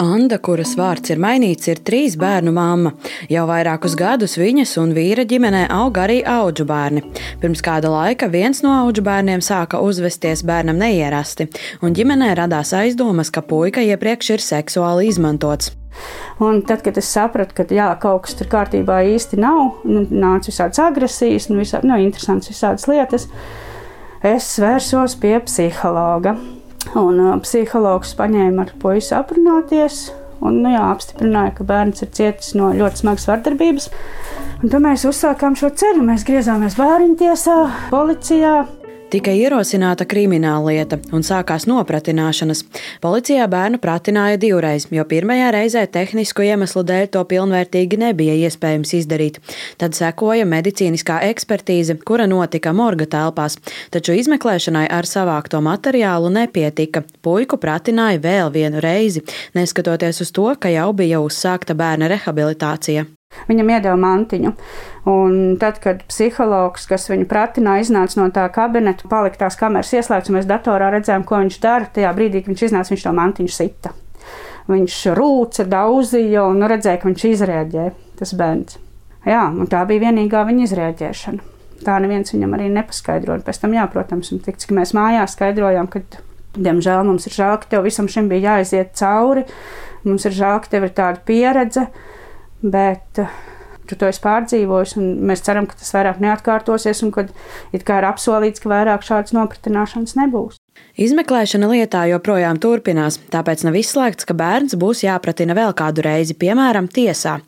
Anna, kuras vārds ir mainīts, ir trīs bērnu mamma. Jau vairākus gadus viņas un vīra ģimenē aug arī auģu bērni. Pirms kāda laika viens no auģu bērniem sāka uzvesties bērnam neierasti, un ģimenē radās aizdomas, ka puika iepriekš ir seksuāli izmantots. Un tad, kad es sapratu, ka jā, kaut kas tur kārtībā īsti nav, nu, nāca visādas agresijas, nu, visādi, nu, interesantas visādas lietas, es vērsos pie psihologa. Un uh, psihologs paņēma ar puisi aprunāties. Un, nu, jā, apstiprināja, ka bērns ir cietis no ļoti smagas vardarbības. Un tad mēs uzsākām šo ceļu. Mēs griezāmies bērnu tiesā, policijā. Tika ierosināta krimināla lieta un sākās nopratināšanas. Policijā bērnu pratināja divreiz, jo pirmajā reizē tehnisku iemeslu dēļ to pilnvērtīgi nebija iespējams izdarīt. Tad sekoja medicīniskā ekspertīze, kura notika morga telpās, taču izmeklēšanai ar savākto materiālu nepietika. Puiku pratināja vēl vienu reizi, neskatoties uz to, ka jau bija uzsākta bērna rehabilitācija. Viņam iedeva mantiņu. Un tad, kad psihologs, kas viņu pratināja, iznāca no tā kabineta, palika tās kameras ieslēgts, un mēs datorā redzējām, ko viņš dara. Tajā brīdī, kad viņš iznāca, viņš to mantiņu sita. Viņš rūca, daudzīja, un nu, redzēja, ka viņš izrēģēja, tas bērns. Jā, un tā bija vienīgā viņa izrēģēšana. Tā neviens viņam arī nepaskaidroja. Pēc tam, jā, protams, tik, cik mēs mājās skaidrojām, ka, diemžēl, mums ir žēl, ka tev visam šim bija jāiziet cauri. Mums ir žēl, ka tev ir tāda pieredze bet eh, tu to esi pārdzīvojis, un mēs ceram, ka tas vairāk neatkārtosies, un kad ir apsolīts, ka vairāk šādas nopratināšanas nebūs. Izmeklēšana lietā joprojām turpinās, tāpēc nav izslēgts, ka bērns būs jāpratina vēl kādu reizi, piemēram, tiesā.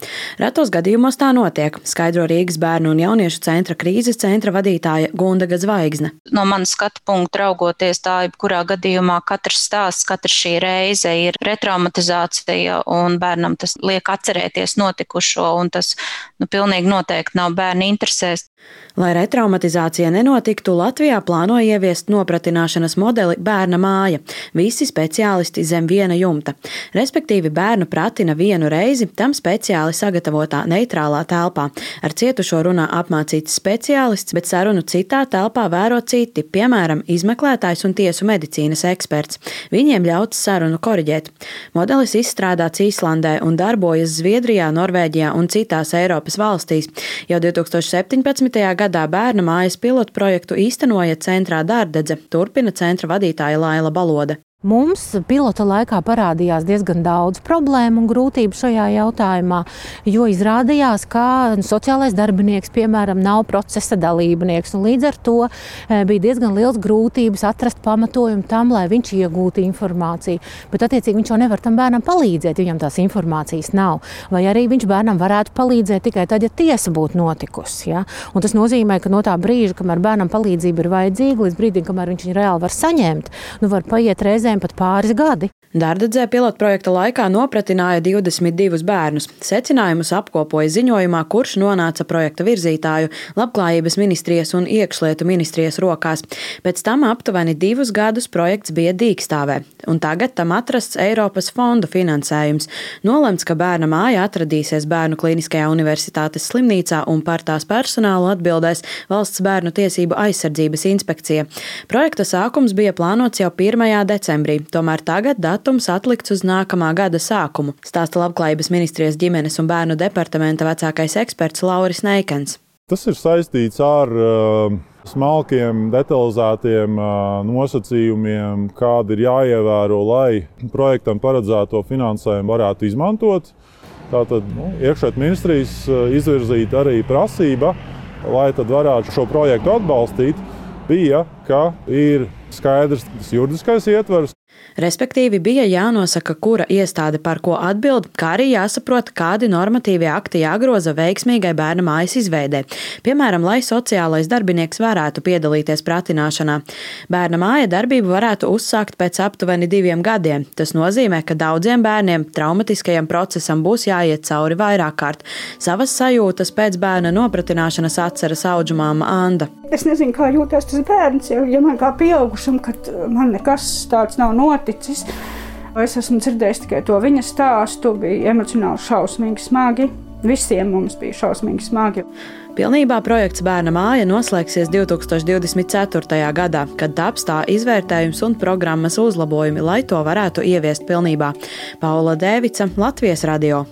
Retos gadījumos tā notiek, skaidro Rīgas bērnu un jauniešu centra krīzes centra vadītāja Gundaga Zvaigzne. No manas skatu punkta raugoties, tā jebkurā gadījumā katrs stāsts, katra šī reize ir retraumatizācija, un bērnam tas liek atcerēties notikušo, un tas nu, pilnīgi noteikti nav bērnu interesēs. Lai retraumatizācija nenotiktu, Latvijā plāno ieviest nopratināšanas modeli bērna māja, visi speciālisti zem viena jumta. Respektīvi, bērnu pratina vienu reizi tam speciāli sagatavotā neitrālā telpā. Ar cietušo runā apmācīts speciālists, bet sarunu citā telpā vēro citi, piemēram, izmeklētājs un tiesu medicīnas eksperts. Viņiem ļauts sarunu koriģēt. Modelis izstrādāts Īslandē un darbojas Zviedrijā, Norvēģijā un citās Eiropas valstīs. Jau 2017. Gadā bērnu mājas pilotu projektu īstenoja centrā Dārdedze, turpina centra vadītāja Laila Balode. Mums pilota laikā parādījās diezgan daudz problēmu un grūtību šajā jautājumā, jo izrādījās, ka sociālais darbinieks, piemēram, nav procesa dalībnieks. Līdz ar to e, bija diezgan liels grūtības atrast pamatojumu tam, lai viņš iegūtu informāciju. Bet, attiecīgi, viņš jau nevar tam bērnam palīdzēt, viņam tās informācijas nav. Vai arī viņš bērnam varētu palīdzēt tikai tad, ja tiesa būtu notikusi. Ja? Un tas nozīmē, ka no tā brīža, kamēr bērnam palīdzība ir vajadzīga, līdz brīdim, kamēr viņš viņu reāli var saņemt, nu var paiet reizē reizēm pat pāris gadi. Dārdedzē pilotprojekta laikā nopratināja 22 bērnus. Secinājumus apkopoja ziņojumā, kurš nonāca projekta virzītāju, Labklājības ministrijas un iekšlietu ministrijas rokās. Pēc tam aptuveni divus gadus projekts bija dīkstāvē, un tagad tam atrasts Eiropas fondu finansējums. Nolemts, ka bērna māja atradīsies Bērnu Kliniskajā universitātes slimnīcā un par tās personālu atbildēs Valsts bērnu tiesību aizsardzības inspekcija. Projekta sākums bija plānots jau 1. decembrī, tomēr tagad dati datums atlikts uz nākamā gada sākumu, stāsta Labklājības ministrijas ģimenes un bērnu departamenta vecākais eksperts Lauris Neikens. Tas ir saistīts ar uh, smalkiem, detalizētiem uh, nosacījumiem, kādi ir jāievēro, lai projektam paredzēto finansējumu varētu izmantot. Tātad nu, iekšējā ministrijas uh, izvirzīta arī prasība, lai varētu šo projektu atbalstīt, bija, ka ir skaidrs juridiskais ietvers, Respektīvi, bija jānosaka, kura iestāde par ko atbild, kā arī jāsaprot, kādi normatīvie akti jāgroza veiksmīgai bērna mājas izveidē. Piemēram, lai sociālais darbinieks varētu piedalīties pratināšanā. Bērna māja darbību varētu uzsākt pēc aptuveni diviem gadiem. Tas nozīmē, ka daudziem bērniem traumatiskajam procesam būs jāiet cauri vairāk kārt. Savas sajūtas pēc bērna nopratināšanas atceras auģu māma Anda. Es nezinu, kā jūtas tas bērns, ja, man kā pieaugušam, kad man nekas tāds nav noticis. Es esmu dzirdējis tikai to viņa stāstu, bija emocionāli šausmīgi smagi. Visiem mums bija šausmīgi smagi. Pilnībā projekts Bērna māja noslēgsies 2024. gadā, kad taps tā izvērtējums un programmas uzlabojumi, lai to varētu ieviest pilnībā. Paula Dēvica, Latvijas radio.